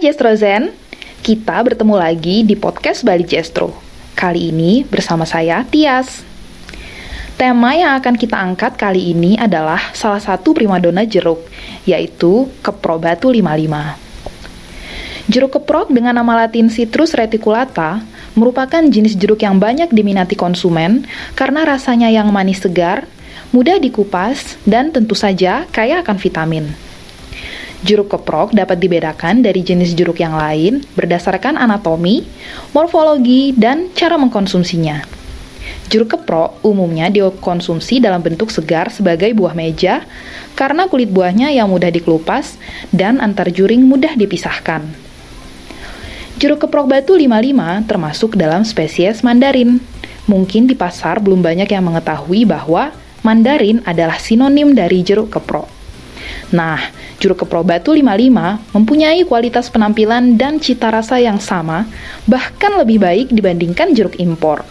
Jestrozen, kita bertemu lagi di podcast Bali Jestro. Kali ini bersama saya Tias. Tema yang akan kita angkat kali ini adalah salah satu primadona jeruk, yaitu Kepro Batu 55. Jeruk keprok dengan nama latin Citrus reticulata merupakan jenis jeruk yang banyak diminati konsumen karena rasanya yang manis segar, mudah dikupas, dan tentu saja kaya akan vitamin. Jeruk keprok dapat dibedakan dari jenis jeruk yang lain berdasarkan anatomi, morfologi, dan cara mengkonsumsinya. Jeruk keprok umumnya dikonsumsi dalam bentuk segar sebagai buah meja karena kulit buahnya yang mudah dikelupas dan antar juring mudah dipisahkan. Jeruk keprok batu 55 termasuk dalam spesies mandarin. Mungkin di pasar belum banyak yang mengetahui bahwa mandarin adalah sinonim dari jeruk keprok. Nah, jeruk kepro batu 55 mempunyai kualitas penampilan dan cita rasa yang sama, bahkan lebih baik dibandingkan jeruk impor.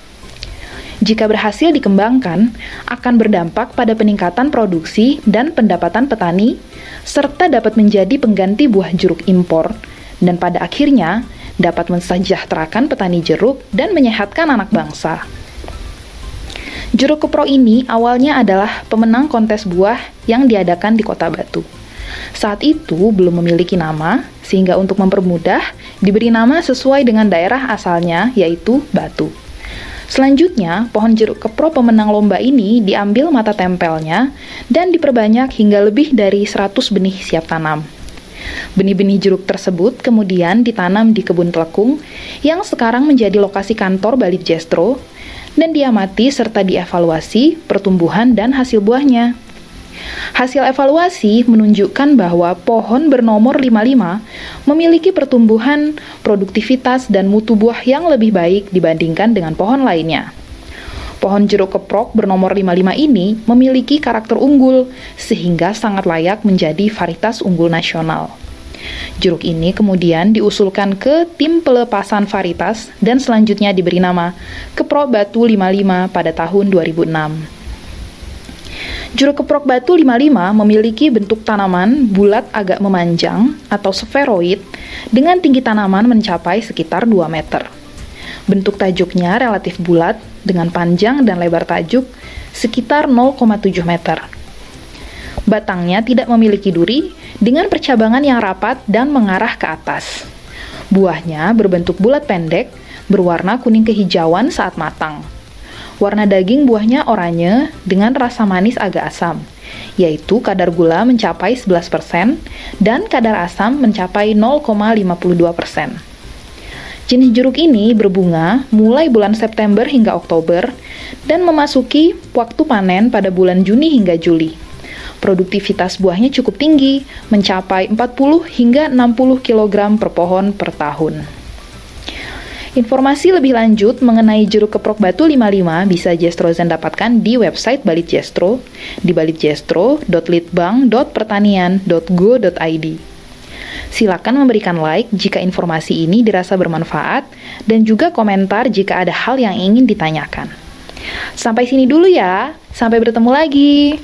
Jika berhasil dikembangkan, akan berdampak pada peningkatan produksi dan pendapatan petani, serta dapat menjadi pengganti buah jeruk impor, dan pada akhirnya dapat mensejahterakan petani jeruk dan menyehatkan anak bangsa. Jeruk kepro ini awalnya adalah pemenang kontes buah yang diadakan di Kota Batu. Saat itu belum memiliki nama, sehingga untuk mempermudah diberi nama sesuai dengan daerah asalnya, yaitu Batu. Selanjutnya, pohon jeruk kepro pemenang lomba ini diambil mata tempelnya dan diperbanyak hingga lebih dari 100 benih siap tanam. Benih-benih jeruk tersebut kemudian ditanam di kebun telekung yang sekarang menjadi lokasi kantor Bali Jestro dan diamati serta dievaluasi pertumbuhan dan hasil buahnya. Hasil evaluasi menunjukkan bahwa pohon bernomor 55 memiliki pertumbuhan, produktivitas, dan mutu buah yang lebih baik dibandingkan dengan pohon lainnya. Pohon jeruk keprok bernomor 55 ini memiliki karakter unggul, sehingga sangat layak menjadi varietas unggul nasional. Jeruk ini kemudian diusulkan ke tim pelepasan varietas dan selanjutnya diberi nama Kepro Batu 55 pada tahun 2006. Jeruk keprok batu 55 memiliki bentuk tanaman bulat agak memanjang atau spheroid dengan tinggi tanaman mencapai sekitar 2 meter. Bentuk tajuknya relatif bulat dengan panjang dan lebar tajuk sekitar 0,7 meter. Batangnya tidak memiliki duri dengan percabangan yang rapat dan mengarah ke atas. Buahnya berbentuk bulat pendek, berwarna kuning kehijauan saat matang. Warna daging buahnya oranye dengan rasa manis agak asam, yaitu kadar gula mencapai 11% dan kadar asam mencapai 0,52%. Jenis jeruk ini berbunga mulai bulan September hingga Oktober dan memasuki waktu panen pada bulan Juni hingga Juli. Produktivitas buahnya cukup tinggi, mencapai 40 hingga 60 kg per pohon per tahun. Informasi lebih lanjut mengenai jeruk keprok batu 55 bisa Jestrozen dapatkan di website Balit Jestro di balitjestro.litbang.pertanian.go.id. Silakan memberikan like jika informasi ini dirasa bermanfaat dan juga komentar jika ada hal yang ingin ditanyakan. Sampai sini dulu ya, sampai bertemu lagi.